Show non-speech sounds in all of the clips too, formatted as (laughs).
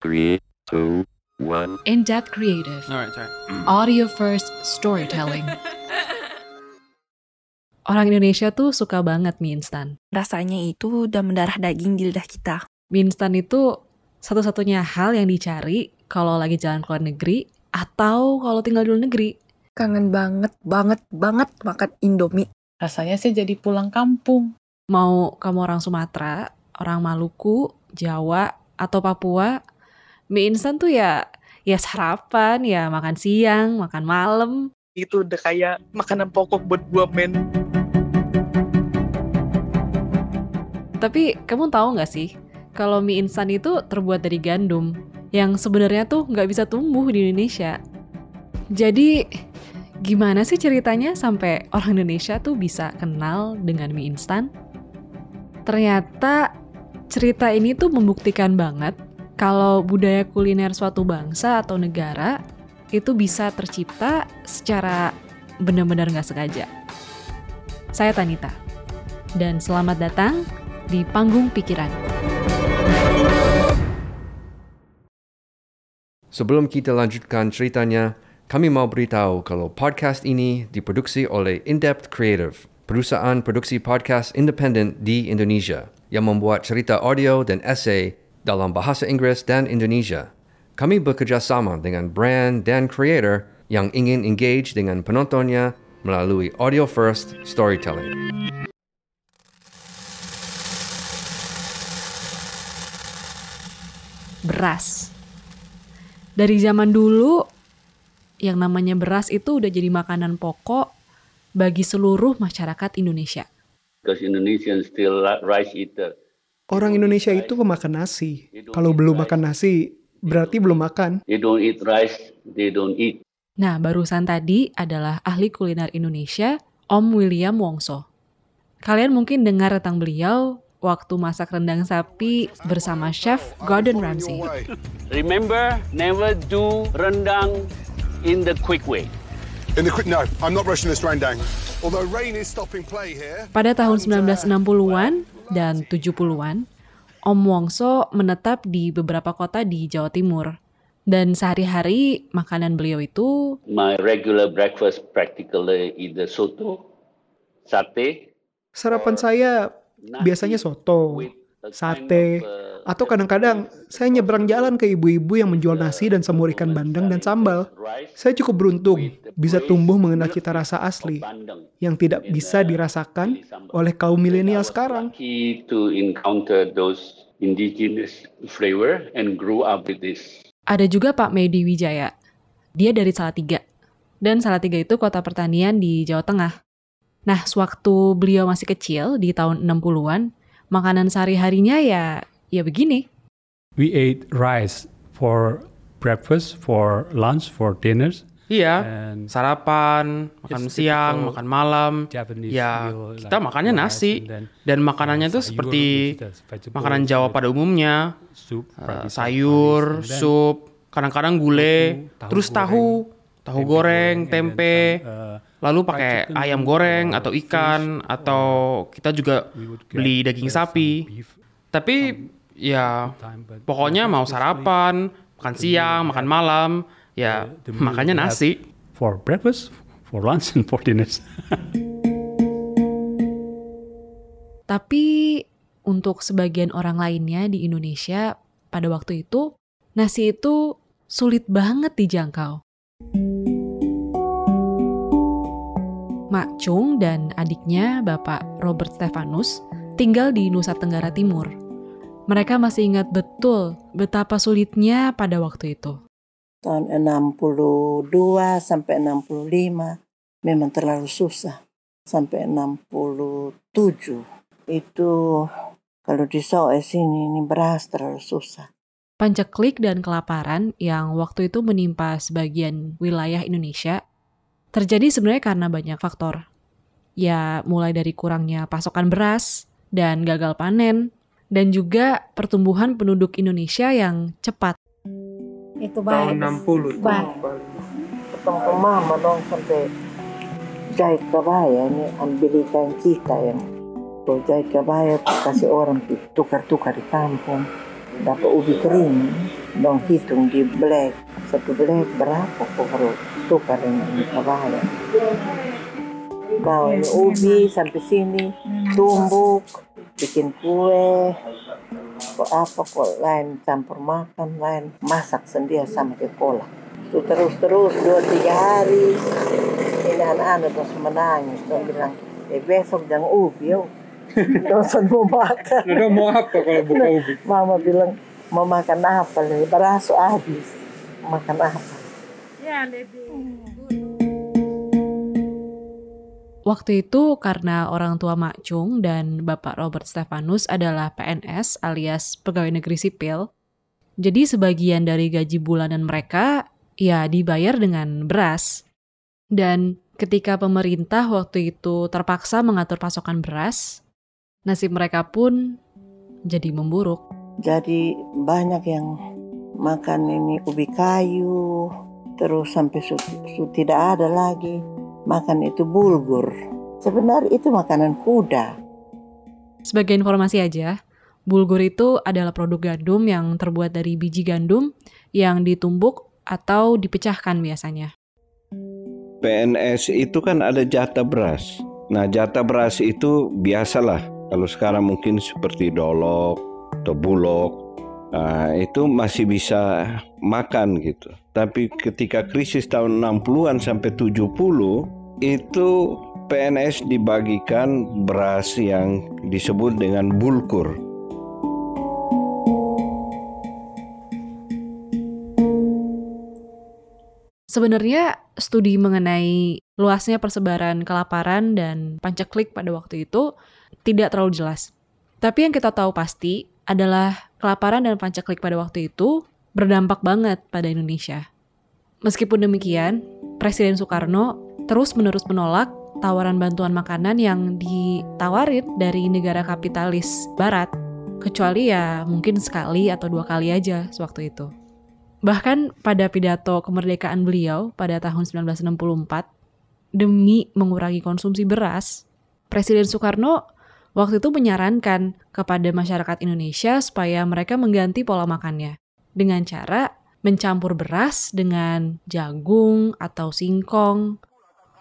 Three, two, one. In-depth creative. Alright, sorry. Audio first storytelling. (laughs) Orang Indonesia tuh suka banget mie instan. Rasanya itu udah mendarah daging di lidah kita. Mie instan itu satu-satunya hal yang dicari kalau lagi jalan ke luar negeri atau kalau tinggal di luar negeri. Kangen banget, banget, banget makan Indomie. Rasanya sih jadi pulang kampung. Mau kamu orang Sumatera, orang Maluku, Jawa, atau Papua, mie instan tuh ya ya sarapan, ya makan siang, makan malam. itu udah kayak makanan pokok buat gua men Tapi kamu tahu nggak sih, kalau mie instan itu terbuat dari gandum, yang sebenarnya tuh nggak bisa tumbuh di Indonesia. Jadi, gimana sih ceritanya sampai orang Indonesia tuh bisa kenal dengan mie instan? Ternyata cerita ini tuh membuktikan banget kalau budaya kuliner suatu bangsa atau negara itu bisa tercipta secara benar-benar nggak sengaja. Saya Tanita, dan selamat datang di Panggung Pikiran. Sebelum kita lanjutkan ceritanya, kami mau beritahu kalau podcast ini diproduksi oleh In-Depth Creative, perusahaan produksi podcast independen di Indonesia yang membuat cerita audio dan esai dalam bahasa Inggris dan Indonesia. Kami bekerja sama dengan brand dan creator yang ingin engage dengan penontonnya melalui audio first storytelling. Beras. Dari zaman dulu, yang namanya beras itu udah jadi makanan pokok bagi seluruh masyarakat Indonesia. because Indonesians still ri- rice eater. Orang Indonesia itu pemakan nasi. Kalau belum makan nasi, berarti belum makan. They don't eat rice, they don't eat. Nah, barusan tadi adalah ahli kuliner Indonesia, Om William Wongso. Kalian mungkin dengar tentang beliau waktu masak rendang sapi bersama chef Gordon Ramsay. Remember, never do rendang in the quick way. In the quick, no, I'm not rushing this rendang. Although rain is stopping play here. Pada tahun 1960-an dan 70-an, Om Wongso menetap di beberapa kota di Jawa Timur. Dan sehari-hari makanan beliau itu My regular breakfast practically either soto, sate, Sarapan saya biasanya soto, sate, atau kadang-kadang saya nyebrang jalan ke ibu-ibu yang menjual nasi dan semur ikan bandeng dan sambal. Saya cukup beruntung bisa tumbuh mengenal cita rasa asli yang tidak bisa dirasakan oleh kaum milenial sekarang. Ada juga Pak Medi Wijaya. Dia dari Salatiga. Dan Salatiga itu kota pertanian di Jawa Tengah. Nah, sewaktu beliau masih kecil di tahun 60-an, makanan sehari-harinya ya ya begini. We ate rice for breakfast, for lunch, for dinners. Iya, And sarapan, makan siang, makan malam. Japanese Ya, meal kita like makannya nasi. then, Dan makanannya tuh sayur, seperti makanan Jawa pada umumnya. soup, Uh, sayur, then sup, kadang-kadang gulai, tahu, tahu terus tahu, tahu goreng, and then tempe, some, uh, lalu pakai ayam goreng or atau fish ikan atau kita juga beli daging sapi. beef Tapi ya time, but pokoknya mau sarapan, makan siang, makan malam, ya makannya have nasi. for breakfast, for lunch, and for dinners. (laughs) Tapi untuk sebagian orang lainnya di Indonesia pada waktu itu, nasi itu sulit banget dijangkau. Mak Chung dan adiknya Bapak Robert Stefanus tinggal di Nusa Tenggara Timur. Mereka masih ingat betul betapa sulitnya pada waktu itu. tahun 62 sampai 65 memang terlalu susah sampai 67 itu kalau di Sulawesi sini ini beras terlalu susah Panceklik dan kelaparan yang waktu itu menimpa sebagian wilayah Indonesia terjadi sebenarnya karena banyak faktor. Ya, mulai dari kurangnya pasokan beras dan gagal panen, dan juga pertumbuhan penduduk Indonesia yang cepat. itu tahun baik 60 baik ketemu mama dong sampai jahit kebaya ini ambil ikan kita yang kalau jahit kebaya kasih orang tukar-tukar di kampung. Dapat ubi kering dong hitung di black. Satu black berapa kok kalau tukar dengan kabaya kau ini ubi sampai sini tumbuk bikin kue kok apa kok lain campur makan lain masak sendiri sama ke kolak itu terus terus dua tiga hari. Ini anak-anak terus menangis dong bilang eh besok jangan ubi yuk. (laughs) Dosen mau makan. Udah mau apa kalau buka ubi? mama bilang mau makan apa? Nih berasu habis. Makan apa Waktu itu karena orang tua Mak Chung dan Bapak Robert Stefanus adalah PNS alias pegawai negeri sipil, jadi sebagian dari gaji bulanan mereka ya dibayar dengan beras. Dan ketika pemerintah waktu itu terpaksa mengatur pasokan beras, nasib mereka pun jadi memburuk. jadi banyak yang makan ini ubi kayu terus sampai su, su tidak ada lagi makan itu bulgur sebenarnya itu makanan kuda Sebagai informasi aja, bulgur itu adalah produk gandum yang terbuat dari biji gandum yang ditumbuk atau dipecahkan biasanya. PNS itu kan ada jatah beras. Nah, jatah beras itu biasalah. Kalau sekarang mungkin seperti dolok atau bulog, nah, itu masih bisa makan gitu. Tapi ketika krisis tahun 60-an sampai 70, itu PNS dibagikan beras yang disebut dengan bulkur. Sebenarnya studi mengenai luasnya persebaran kelaparan dan pancaklik pada waktu itu tidak terlalu jelas. Tapi yang kita tahu pasti adalah kelaparan dan pancaklik pada waktu itu berdampak banget pada Indonesia. Meskipun demikian, Presiden Soekarno terus-menerus menolak tawaran bantuan makanan yang ditawarin dari negara kapitalis barat, kecuali ya mungkin sekali atau dua kali aja sewaktu itu. Bahkan pada pidato kemerdekaan beliau pada tahun 1964, demi mengurangi konsumsi beras, Presiden Soekarno waktu itu menyarankan kepada masyarakat Indonesia supaya mereka mengganti pola makannya dengan cara mencampur beras dengan jagung atau singkong.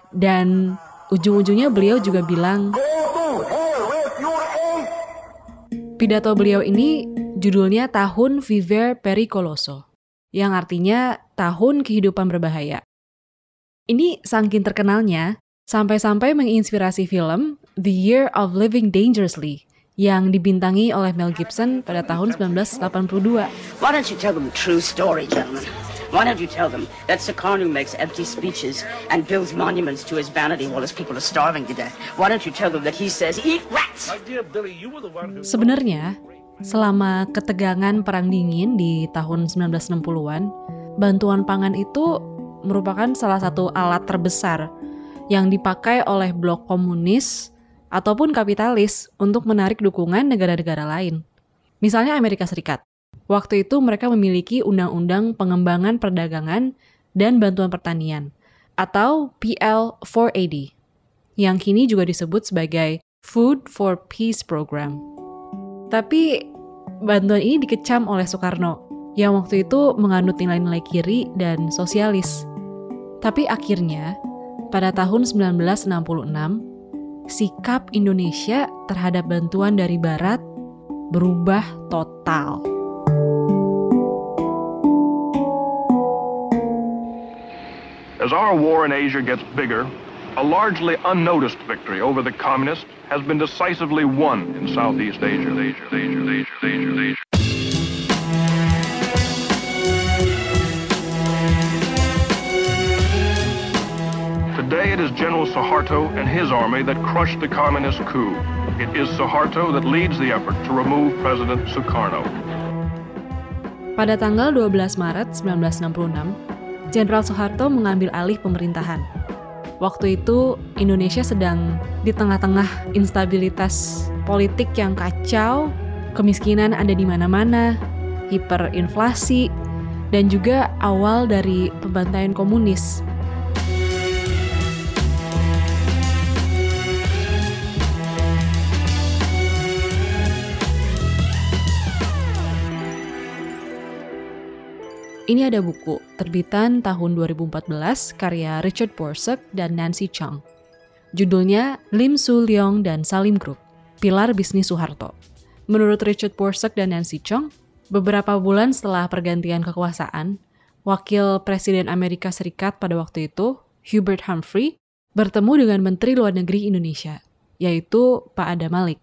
Dan ujung-ujungnya beliau juga bilang, pidato beliau ini judulnya Tahun Viver Pericoloso, yang artinya tahun kehidupan berbahaya. Ini saking terkenalnya, sampai-sampai menginspirasi film The Year of Living Dangerously yang dibintangi oleh Mel Gibson pada tahun 1982. Why don't you tell them true story, gentlemen? Why don't you tell them that Sukarno makes empty speeches and builds monuments to his vanity while his people are starving to death? Why don't you tell them that he says, eat rats? Sebenarnya, selama ketegangan Perang Dingin di tahun 1960-an, bantuan pangan itu merupakan salah satu alat terbesar yang dipakai oleh blok komunis ataupun kapitalis untuk menarik dukungan negara-negara lain. Misalnya Amerika Serikat. Waktu itu mereka memiliki Undang-Undang Pengembangan Perdagangan dan Bantuan Pertanian atau PL 480 yang kini juga disebut sebagai Food for Peace Program. Tapi bantuan ini dikecam oleh Soekarno yang waktu itu menganut nilai-nilai kiri dan sosialis. Tapi akhirnya pada tahun 1966 sikap Indonesia terhadap bantuan dari barat berubah total. As our war in Asia gets bigger, a largely unnoticed victory over the communists has been decisively won in Southeast Asia. Asia, Asia, Asia, Asia, Asia. Today it is General Suharto and his army that crushed the communist coup. It is Suharto that leads the effort to remove President Sukarno. Pada tanggal 12 Maret 1966, Jenderal Soeharto mengambil alih pemerintahan. Waktu itu Indonesia sedang di tengah-tengah instabilitas politik yang kacau, kemiskinan ada di mana-mana, hiperinflasi, dan juga awal dari pembantaian komunis. Ini ada buku terbitan tahun 2014 karya Richard Borsuk dan Nancy Chung. Judulnya Lim Su Leong dan Salim Group, Pilar Bisnis Soeharto. Menurut Richard Borsuk dan Nancy Chung, beberapa bulan setelah pergantian kekuasaan, Wakil Presiden Amerika Serikat pada waktu itu, Hubert Humphrey, bertemu dengan Menteri Luar Negeri Indonesia, yaitu Pak Adam Malik.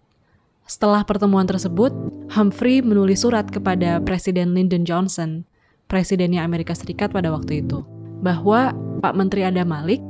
Setelah pertemuan tersebut, Humphrey menulis surat kepada Presiden Lyndon Johnson, presidennya Amerika Serikat pada waktu itu, bahwa Pak Menteri Adam Malik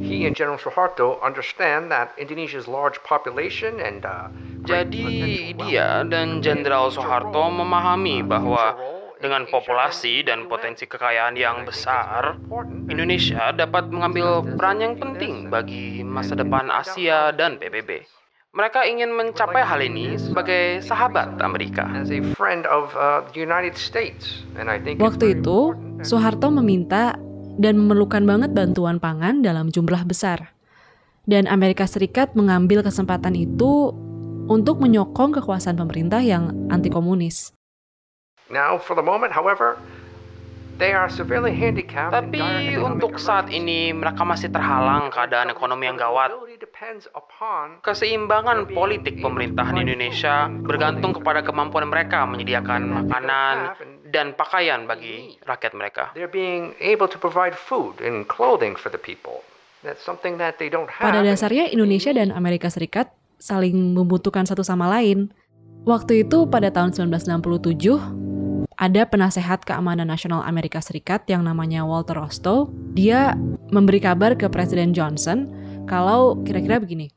He and General Suharto understand that Indonesia's large population and uh, Jadi dia dan Jenderal Soeharto memahami bahwa dengan populasi dan potensi kekayaan yang besar, Indonesia dapat mengambil peran yang penting bagi masa depan Asia dan PBB. Mereka ingin mencapai hal ini sebagai sahabat Amerika. as a friend of uh, Waktu itu, Soeharto meminta dan memerlukan banget bantuan pangan dalam jumlah besar. Dan Amerika Serikat mengambil kesempatan itu untuk menyokong kekuasaan pemerintah yang anti komunis. now for the moment, however, they are severely handicapped. Tapi untuk saat ini mereka masih terhalang keadaan ekonomi yang gawat. Keseimbangan politik pemerintahan Indonesia bergantung kepada kemampuan mereka menyediakan makanan dan pakaian bagi rakyat mereka. they're being able to provide food and clothing for the people. That's something that they don't have. Pada dasarnya Indonesia dan Amerika Serikat saling membutuhkan satu sama lain. Waktu itu pada tahun 1967, ada penasehat keamanan nasional Amerika Serikat yang namanya Walter Rostow. Dia memberi kabar ke Presiden Johnson kalau kira-kira begini.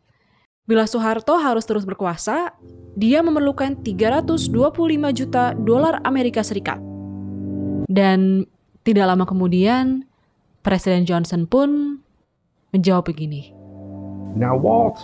Bila Soeharto harus terus berkuasa, dia memerlukan 325 juta dolar Amerika Serikat. Dan tidak lama kemudian, Presiden Johnson pun menjawab begini. Now, Walt,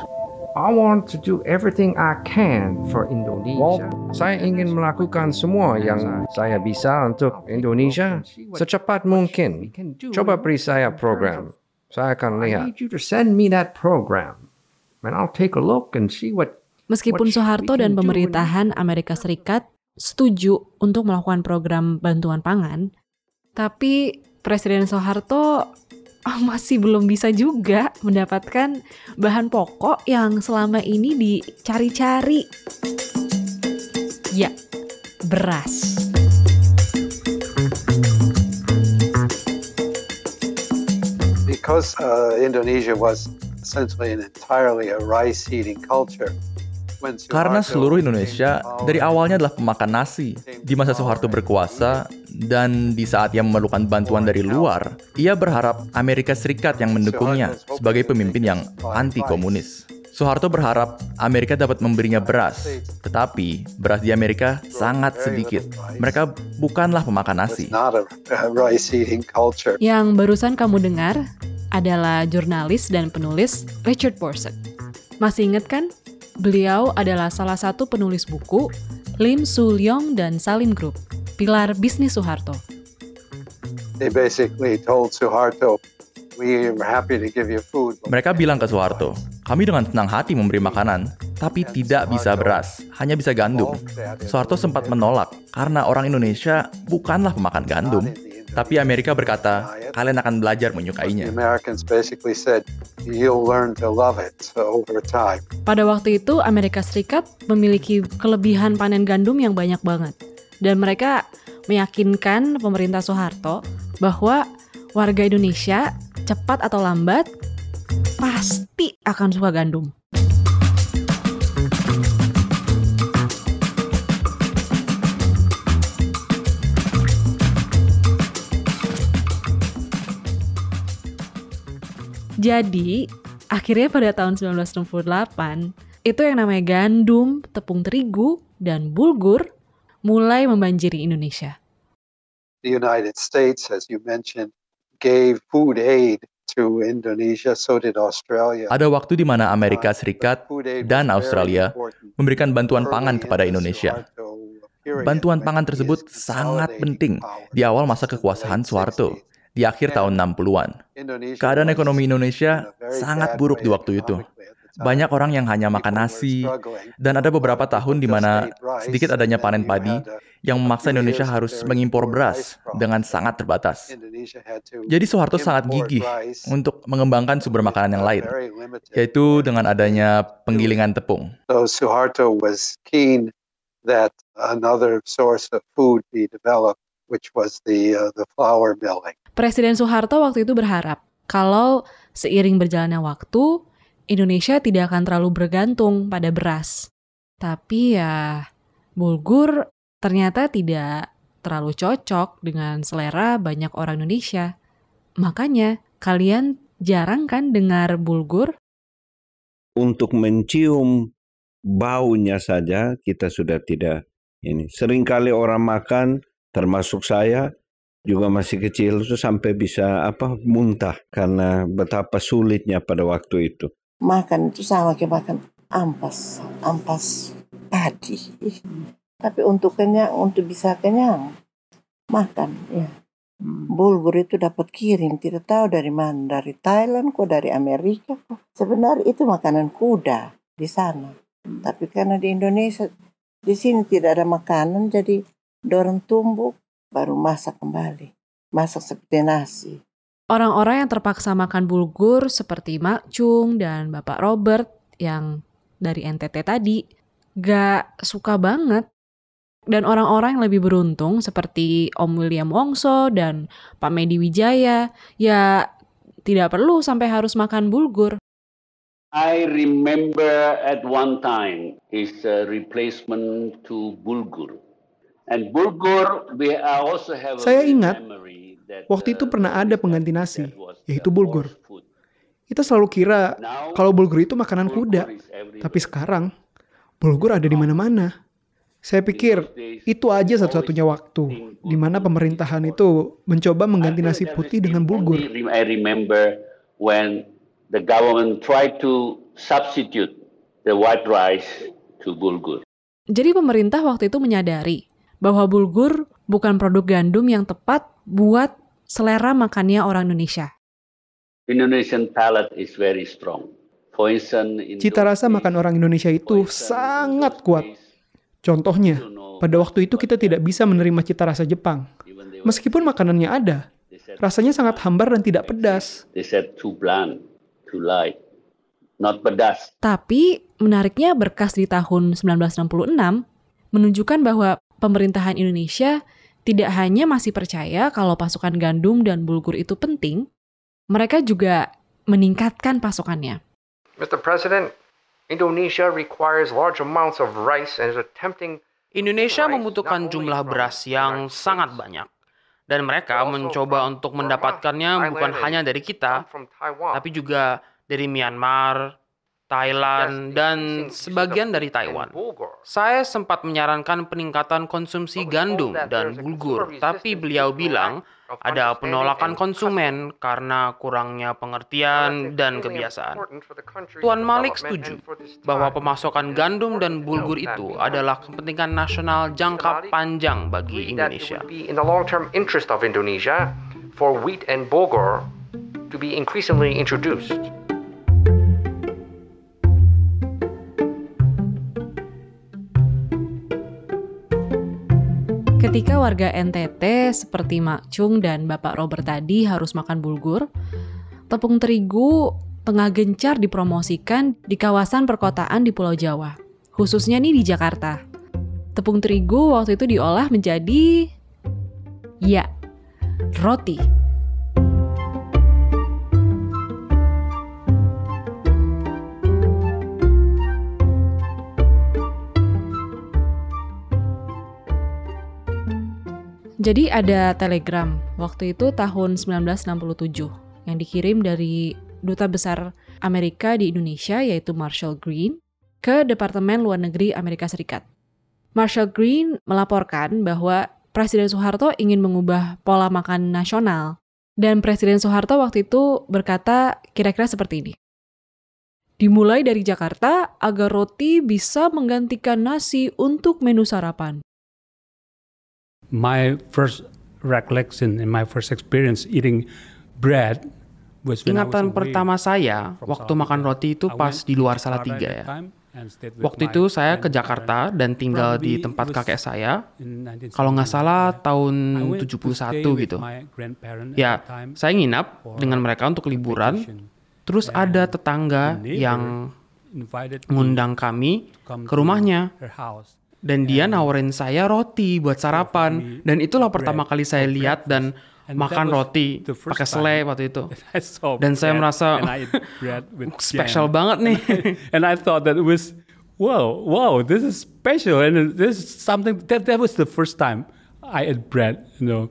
I want to do everything I can for Indonesia. Saya ingin melakukan semua yang saya bisa untuk Indonesia secepat mungkin. Coba beri saya program. Saya akan I lihat. need you to send me that program, and I'll take a look and see what. Meskipun Soeharto dan pemerintahan Amerika Serikat setuju untuk melakukan program bantuan pangan, tapi Presiden Soeharto masih belum bisa juga mendapatkan bahan pokok yang selama ini dicari-cari. Ya, beras. because uh, Indonesia was essentially an entirely a rice-eating culture. When Karena seluruh Indonesia dari awalnya adalah pemakan nasi. Di masa Soeharto berkuasa dan di saat ia memerlukan bantuan dari luar, ia berharap Amerika Serikat yang mendukungnya sebagai pemimpin yang anti komunis. Soeharto berharap Amerika dapat memberinya beras, tetapi beras di Amerika sangat sedikit. Mereka bukanlah pemakan nasi. Yang barusan kamu dengar adalah jurnalis dan penulis Richard Borsuk. Masih ingat kan? Beliau adalah salah satu penulis buku Lim Su Leong dan Salim Group, pilar bisnis Soeharto. They basically told Suharto, "We are happy to give you food, but Mereka bilang ke Soeharto, kami dengan senang hati memberi makanan, tapi tidak bisa beras, hanya bisa gandum. Soeharto sempat menolak karena orang Indonesia bukanlah pemakan gandum. Tapi Amerika berkata, kalian akan belajar the menyukainya. Americans basically said, you'll learn to love it over time." Pada waktu itu Amerika Serikat memiliki kelebihan panen gandum yang banyak banget. Dan mereka meyakinkan pemerintah Soeharto bahwa warga Indonesia cepat atau lambat pasti akan suka gandum. Jadi, akhirnya pada tahun 1968, itu yang namanya gandum, tepung terigu, dan bulgur mulai membanjiri Indonesia. The United States, as you mentioned, gave food aid to Indonesia. So did Australia. Ada waktu di mana Amerika Serikat dan Australia memberikan bantuan pangan kepada Indonesia. Bantuan pangan tersebut sangat penting di awal masa kekuasaan Soeharto, di akhir tahun 60-an. Keadaan ekonomi Indonesia sangat buruk di waktu itu. Banyak orang yang hanya makan nasi, dan ada beberapa tahun di mana sedikit adanya panen padi yang memaksa Indonesia harus mengimpor beras dengan sangat terbatas. Jadi Soeharto sangat gigih untuk mengembangkan sumber makanan yang lain, yaitu dengan adanya penggilingan tepung. So Suharto was keen that another source of food be developed, which was the uh, the flour milling. Presiden Soeharto waktu itu berharap kalau seiring berjalannya waktu, Indonesia tidak akan terlalu bergantung pada beras. Tapi ya, bulgur ternyata tidak terlalu cocok dengan selera banyak orang Indonesia. Makanya, kalian jarang kan dengar bulgur? Untuk mencium baunya saja kita sudah tidak ini. Seringkali orang makan, termasuk saya, juga masih kecil itu sampai bisa apa muntah karena betapa sulitnya pada waktu itu makan itu sama kayak makan ampas, ampas padi. Tapi untuk kenyang, untuk bisa kenyang, makan ya. Bulgur itu dapat kirim, tidak tahu dari mana, dari Thailand kok, dari Amerika kok. Sebenarnya itu makanan kuda di sana. Tapi karena di Indonesia, di sini tidak ada makanan, jadi dorong tumbuk, baru masak kembali. Masak seperti nasi. Orang-orang yang terpaksa makan bulgur seperti Mak Chung dan Bapak Robert yang dari NTT tadi gak suka banget. Dan orang-orang yang lebih beruntung seperti Om William Wongso dan Pak Medi Wijaya ya tidak perlu sampai harus makan bulgur. I remember at one time is a replacement to bulgur. And bulgur we also have Saya ingat Waktu itu pernah ada pengganti nasi, yaitu bulgur. Kita selalu kira kalau bulgur itu makanan kuda, tapi sekarang bulgur ada di mana-mana. Saya pikir itu aja satu-satunya waktu di mana pemerintahan itu mencoba mengganti nasi putih dengan bulgur. I remember when the government tried to substitute the white rice to bulgur. Jadi pemerintah waktu itu menyadari bahwa bulgur bukan produk gandum yang tepat buat selera makannya orang Indonesia. Indonesian palate is very strong. Cita rasa makan orang Indonesia itu sangat kuat. Contohnya, pada waktu itu kita tidak bisa menerima cita rasa Jepang. Meskipun makanannya ada, rasanya sangat hambar dan tidak pedas. They said too bland, too light, not pedas. Tapi menariknya berkas di tahun 1966 menunjukkan bahwa pemerintahan Indonesia tidak hanya masih percaya kalau pasukan gandum dan bulgur itu penting, mereka juga meningkatkan pasokannya. Mr. President, Indonesia requires large amounts of rice and is attempting Indonesia membutuhkan jumlah beras yang sangat banyak. Dan mereka mencoba untuk mendapatkannya bukan hanya dari kita, tapi juga dari Myanmar, Thailand, dan sebagian dari Taiwan. Saya sempat menyarankan peningkatan konsumsi gandum dan bulgur, tapi beliau bilang ada penolakan konsumen karena kurangnya pengertian dan kebiasaan. Tuan Malik setuju bahwa pemasokan gandum dan bulgur itu adalah kepentingan nasional jangka panjang bagi Indonesia. for wheat and bulgur to be increasingly introduced. Ketika warga NTT seperti Mak Chung dan Bapak Robert tadi harus makan bulgur, tepung terigu tengah gencar dipromosikan di kawasan perkotaan di Pulau Jawa, khususnya nih di Jakarta. Tepung terigu waktu itu diolah menjadi ya, roti. Jadi ada telegram waktu itu tahun 1967 yang dikirim dari duta besar Amerika di Indonesia yaitu Marshall Green ke Departemen Luar Negeri Amerika Serikat. Marshall Green melaporkan bahwa Presiden Soeharto ingin mengubah pola makan nasional dan Presiden Soeharto waktu itu berkata kira-kira seperti ini. Dimulai dari Jakarta agar roti bisa menggantikan nasi untuk menu sarapan my first recollection and my first experience eating bread Ingatan pertama saya waktu makan roti itu pas di luar Salatiga ya. Waktu itu saya ke Jakarta dan tinggal di tempat kakek saya. Kalau nggak salah tahun 71 gitu. Ya, saya nginap dengan mereka untuk liburan. Terus ada tetangga yang ngundang kami ke rumahnya. Dan dia nawarin saya roti buat sarapan. Dan itulah pertama kali saya lihat dan makan roti pakai selai waktu itu. (laughs) Dan saya merasa (laughs) special banget nih. (laughs) and I thought that it was wow, wow, this is special and this is something that that was the first time I ate bread, you know.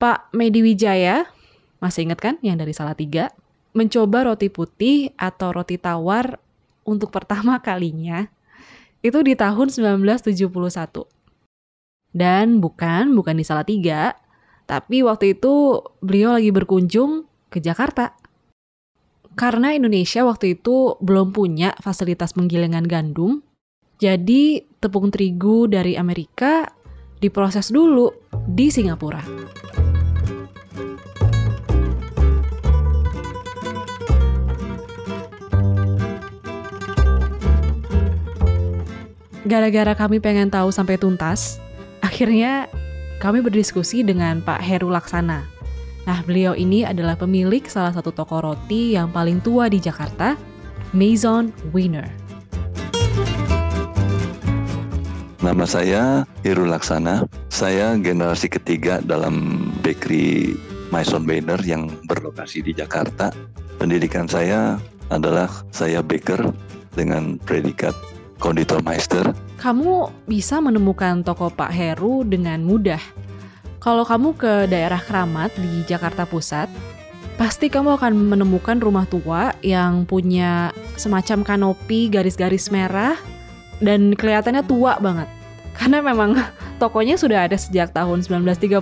Pak Medi Wijaya, masih ingat kan yang dari Salatiga? Mencoba roti putih atau roti tawar untuk pertama kalinya itu di tahun 1971. Dan bukan, bukan di Salatiga, tapi waktu itu beliau lagi berkunjung ke Jakarta. Karena Indonesia waktu itu belum punya fasilitas penggilingan gandum, jadi tepung terigu dari Amerika diproses dulu di Singapura. Gara-gara kami pengen tahu sampai tuntas, akhirnya kami berdiskusi dengan Pak Heru Laksana. Nah, beliau ini adalah pemilik salah satu toko roti yang paling tua di Jakarta, Maison Wiener. Nama saya Heru Laksana. Saya generasi ketiga dalam bakery Maison Wiener yang berlokasi di Jakarta. Pendidikan saya adalah saya baker dengan predikat Konditormeister. Kamu bisa menemukan toko Pak Heru dengan mudah. Kalau kamu ke daerah Keramat di Jakarta Pusat, pasti kamu akan menemukan rumah tua yang punya semacam kanopi garis-garis merah dan kelihatannya tua banget. (laughs) Karena memang tokonya sudah ada sejak tahun 1936.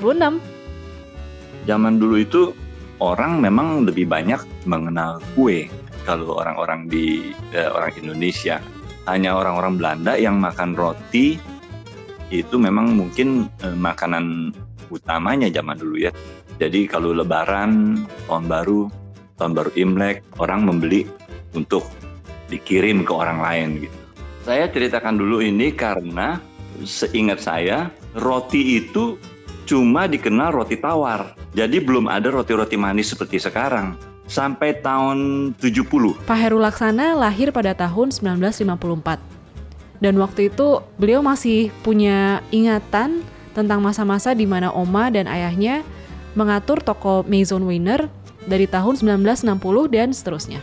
Zaman dulu itu orang memang lebih banyak mengenal kue kalau orang-orang di eh, orang Indonesia hanya orang-orang Belanda yang makan roti itu memang mungkin eh, makanan utamanya zaman dulu ya. Jadi kalau lebaran, tahun baru, tahun baru Imlek, orang membeli untuk dikirim ke orang lain gitu. Saya ceritakan dulu ini karena seingat saya roti itu cuma dikenal roti tawar. Jadi belum ada roti-roti manis seperti sekarang sampai tahun 70. Pak Heru Laksana lahir pada tahun 1954. Dan waktu itu beliau masih punya ingatan tentang masa-masa di mana oma dan ayahnya mengatur toko Maison Wiener dari tahun 1960 dan seterusnya.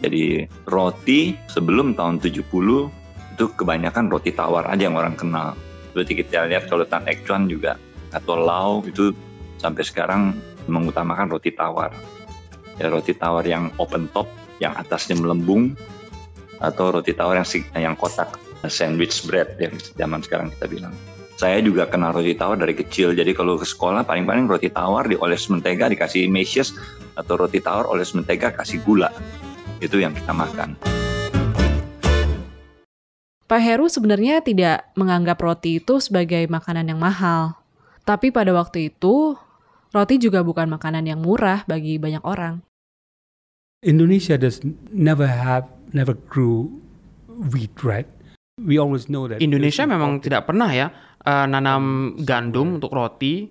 Jadi roti sebelum tahun 70 itu kebanyakan roti tawar aja yang orang kenal. Seperti kita lihat kalau Tan Ek Chuan juga atau Lau itu sampai sekarang mengutamakan roti tawar ya, roti tawar yang open top yang atasnya melembung atau roti tawar yang yang kotak sandwich bread yang zaman sekarang kita bilang. Saya juga kenal roti tawar dari kecil. Jadi kalau ke sekolah paling-paling roti tawar dioles mentega dikasih meshes atau roti tawar oles mentega kasih gula. Itu yang kita makan. Pak Heru sebenarnya tidak menganggap roti itu sebagai makanan yang mahal. Tapi pada waktu itu, roti juga bukan makanan yang murah bagi banyak orang. Indonesia does never have never grew wheat, right? We always know that. Indonesia memang tidak pernah ya uh, nanam gandum untuk roti.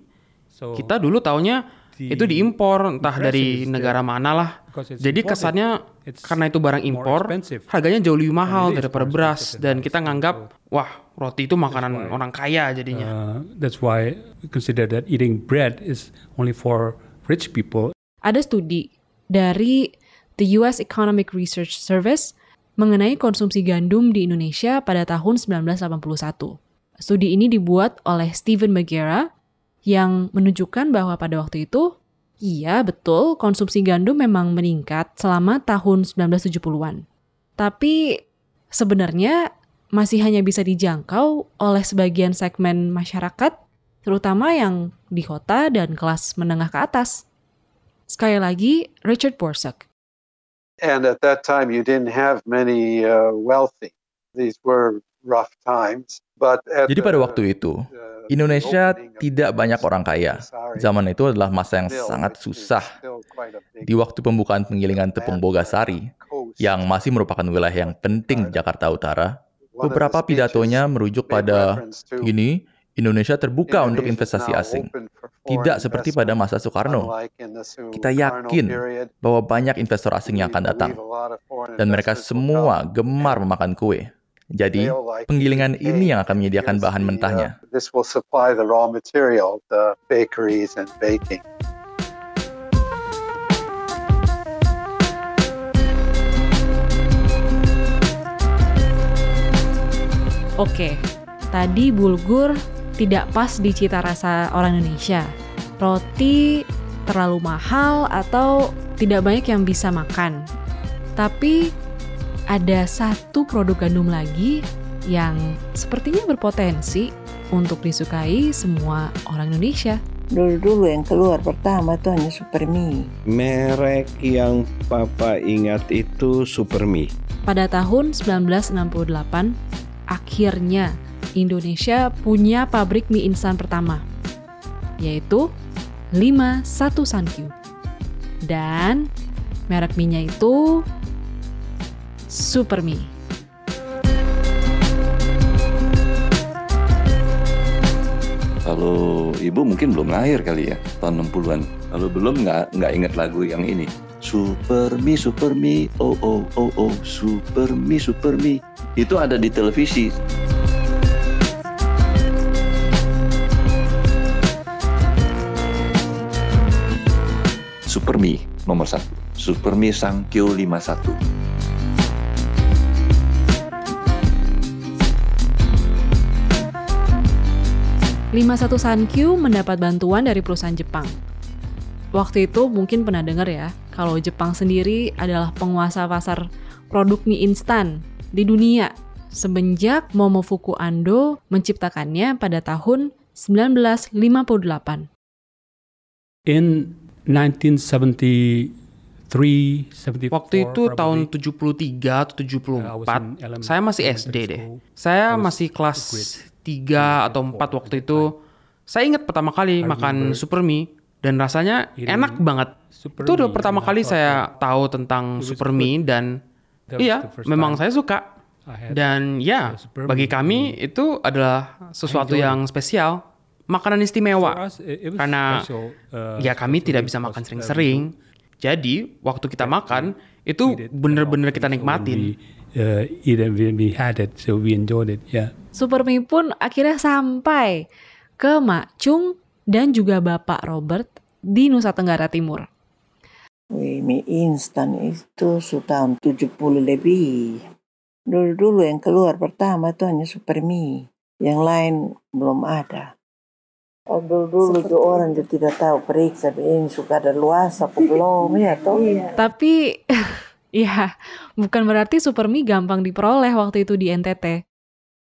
Kita dulu taunya itu diimpor entah dari negara mana lah. Jadi kesannya karena itu barang impor, harganya jauh lebih mahal daripada beras dan kita nganggap wah roti itu makanan orang kaya jadinya. Uh, that's why we consider that eating bread is only for rich people. Ada studi dari the US Economic Research Service mengenai konsumsi gandum di Indonesia pada tahun 1981. Studi ini dibuat oleh Stephen Magera yang menunjukkan bahwa pada waktu itu, iya betul konsumsi gandum memang meningkat selama tahun 1970-an. Tapi sebenarnya masih hanya bisa dijangkau oleh sebagian segmen masyarakat, terutama yang di kota dan kelas menengah ke atas. Sekali lagi, Richard Borsuk, And at that time, you didn't have many uh, wealthy. These were rough times. Jadi pada waktu itu, Indonesia tidak banyak orang kaya. Zaman itu adalah masa yang sangat susah. Di waktu pembukaan penggilingan tepung Bogasari, yang masih merupakan wilayah yang penting di Jakarta Utara, beberapa pidatonya merujuk pada gini, Indonesia terbuka untuk investasi asing. Tidak seperti pada masa Soekarno. Kita yakin bahwa banyak investor asing yang akan datang. Dan mereka semua gemar memakan kue. Jadi, penggilingan ini yang akan menyediakan bahan mentahnya. And baking. Oke, tadi bulgur tidak pas di cita rasa orang Indonesia. Roti terlalu mahal atau tidak banyak yang bisa makan. Tapi ada satu produk gandum lagi yang sepertinya berpotensi untuk disukai semua orang Indonesia. Dulu-dulu yang keluar pertama tuh hanya Supermi. Merek yang Papa ingat itu Supermi. Pada tahun 1968, akhirnya Indonesia punya pabrik mie instan pertama, yaitu 51 Sankyu. Dan merek mie-nya itu Supermi. Kalau ibu mungkin belum lahir kali ya, tahun 60-an. Kalau belum nggak nggak inget lagu yang ini. Super Me, Super Me, oh oh oh oh, Super Me, Super Me. Itu ada di televisi. Super Me nomor satu. Super Me Sankyo 51. 51 Sankyu mendapat bantuan dari perusahaan Jepang. Waktu itu mungkin pernah dengar ya, kalau Jepang sendiri adalah penguasa pasar produk mie instan di dunia semenjak Momofuku Ando menciptakannya pada tahun 1958. In 1973 Waktu itu tahun 73 atau 74, saya masih SD deh. Saya masih kelas 3 atau 4 waktu itu. Saya ingat pertama kali makan super mie dan rasanya enak banget. Itu udah pertama kali saya tahu tentang super mie dan iya, memang saya suka. Dan ya, bagi kami itu adalah sesuatu yang spesial, makanan istimewa. Karena ya kami tidak bisa makan sering-sering. Jadi, waktu kita makan, itu bener-bener kita nikmatin. uh, eat and we, we had it, so we enjoyed it. Yeah. Supermi pun akhirnya sampai ke Mak Chung dan juga Bapak Robert di Nusa Tenggara Timur. Wih, mie instan itu sudah tahun 70 lebih. Dulu-dulu yang keluar pertama itu hanya Supermi. Yang lain belum ada. Oh, dulu-dulu tuh orang juga tidak tahu periksa ini suka ada luas apa (laughs) belum ya toh. Tapi (laughs) ya, bukan berarti Supermi gampang diperoleh waktu itu di NTT.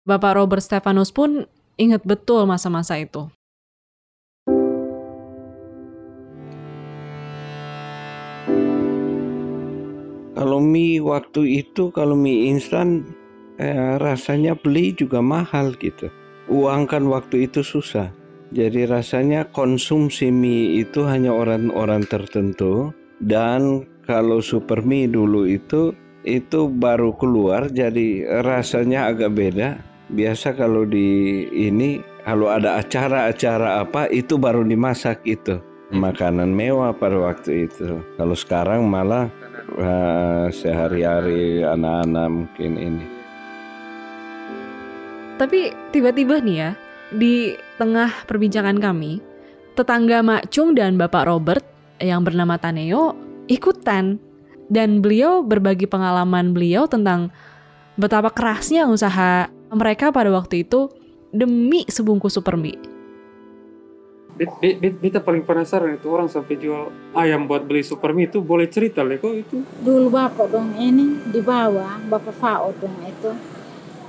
Bapak Robert Stefanus pun ingat betul masa-masa itu. Kalau mie waktu itu, kalau mie instan eh, rasanya beli juga mahal gitu. Uang kan waktu itu susah. Jadi rasanya konsumsi mie itu hanya orang-orang tertentu dan kalau super mie dulu itu itu baru keluar jadi rasanya agak beda. Biasa kalau di ini kalau ada acara-acara apa itu baru dimasak itu makanan mewah pada waktu itu. Kalau sekarang malah uh, sehari-hari anak-anak mungkin ini. Tapi tiba-tiba nih ya, di tengah perbincangan kami, tetangga Mak Chung dan Bapak Robert yang bernama Taneo ikutan. Dan beliau berbagi pengalaman beliau tentang betapa kerasnya usaha mereka pada waktu itu demi sebungkus super mie. Beta paling penasaran itu orang sampai jual ayam buat beli super mie itu boleh cerita lah kok itu? Dulu bapak dong ini di bawah bapak Fao dong itu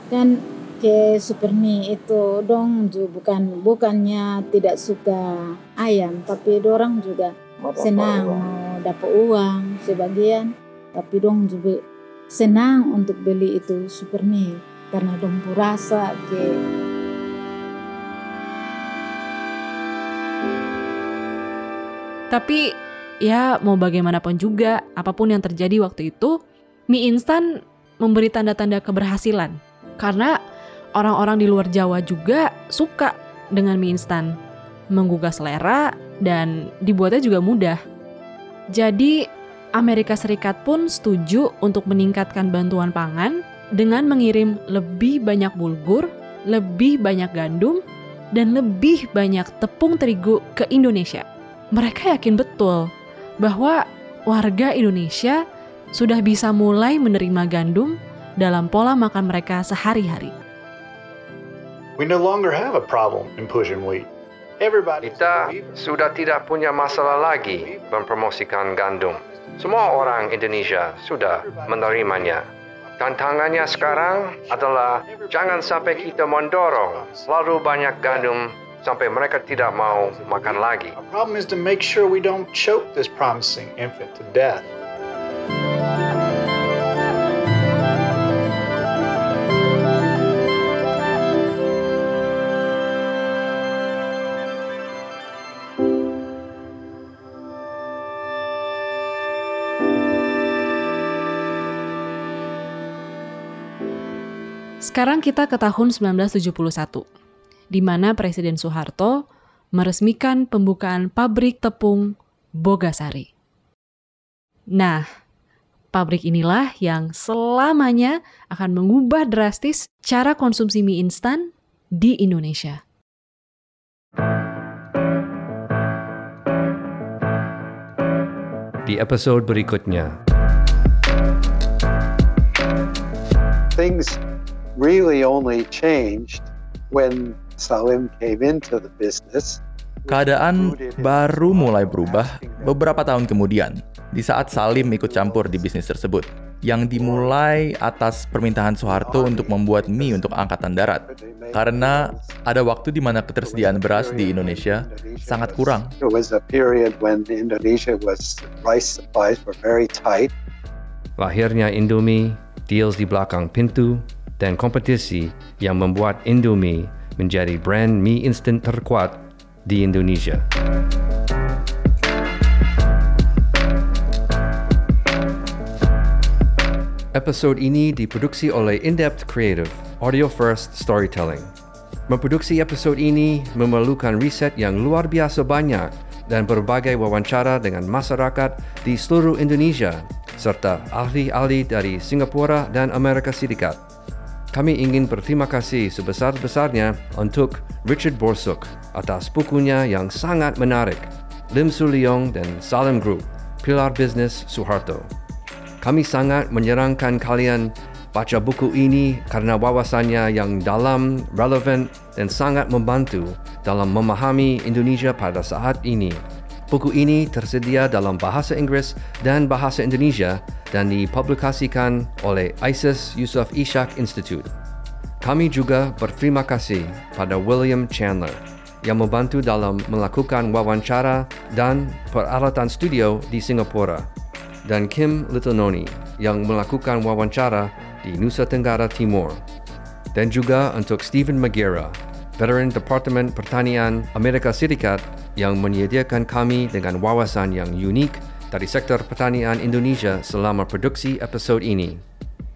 kan oke super mie itu dong juga bukan bukannya tidak suka ayam tapi dorang juga Mata senang mau dapat uang sebagian tapi dong juga senang untuk beli itu super mie karena dong purasa ke tapi ya mau bagaimanapun juga apa pun yang terjadi waktu itu mie instan memberi tanda-tanda keberhasilan. Karena orang-orang di luar Jawa juga suka dengan mie instan. Menggugah selera dan dibuatnya juga mudah. Jadi Amerika Serikat pun setuju untuk meningkatkan bantuan pangan dengan mengirim lebih banyak bulgur, lebih banyak gandum, dan lebih banyak tepung terigu ke Indonesia. Mereka yakin betul bahwa warga Indonesia sudah bisa mulai menerima gandum dalam pola makan mereka sehari-hari. We no longer have a problem in pushing wheat. Kita sudah tidak punya masalah lagi mempromosikan gandum. Semua orang Indonesia sudah menerimanya. Tantangannya sekarang adalah jangan sampai kita mendorong lalu banyak gandum sampai mereka tidak mau makan lagi. Our problem is to make sure we don't choke this promising infant to death. Sekarang kita ke tahun 1971, di mana Presiden Soeharto meresmikan pembukaan pabrik tepung Bogasari. Nah, pabrik inilah yang selamanya akan mengubah drastis cara konsumsi mie instan di Indonesia. Di episode berikutnya, Things really only changed when Salim came into the business. Keadaan baru mulai berubah beberapa tahun kemudian, di saat Salim ikut campur di bisnis tersebut, yang dimulai atas permintaan Soeharto untuk membuat mie untuk Angkatan Darat. Karena ada waktu di mana ketersediaan beras di Indonesia sangat kurang. Lahirnya Indomie, deals di belakang pintu, dan kompetisi yang membuat Indomie menjadi brand mie instan terkuat di Indonesia. Episode ini diproduksi oleh In-Depth Creative, Audio First Storytelling. Memproduksi episode ini memerlukan riset yang luar biasa banyak dan berbagai wawancara dengan masyarakat di seluruh Indonesia serta ahli-ahli dari Singapura dan Amerika Serikat. Kami ingin berterima kasih sebesar-besarnya untuk Richard Borsuk atas bukunya yang sangat menarik, Lim Suliong dan Salim Group, Pilar Business Soeharto. Kami sangat menyarankan kalian baca buku ini karena wawasannya yang dalam, relevan, dan sangat membantu dalam memahami Indonesia pada saat ini. Buku ini tersedia dalam bahasa Inggris dan bahasa Indonesia dan dipublikasikan oleh ISIS Yusof Ishak Institute. Kami juga berterima kasih pada William Chandler yang membantu dalam melakukan wawancara dan peralatan studio di Singapura dan Kim Litononi yang melakukan wawancara di Nusa Tenggara Timur dan juga untuk Stephen Magira, veteran Departemen Pertanian Amerika Serikat yang menyediakan kami dengan wawasan yang unik dari sektor pertanian Indonesia selama produksi episod ini.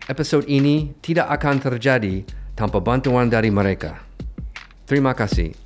Episod ini tidak akan terjadi tanpa bantuan dari mereka. Terima kasih.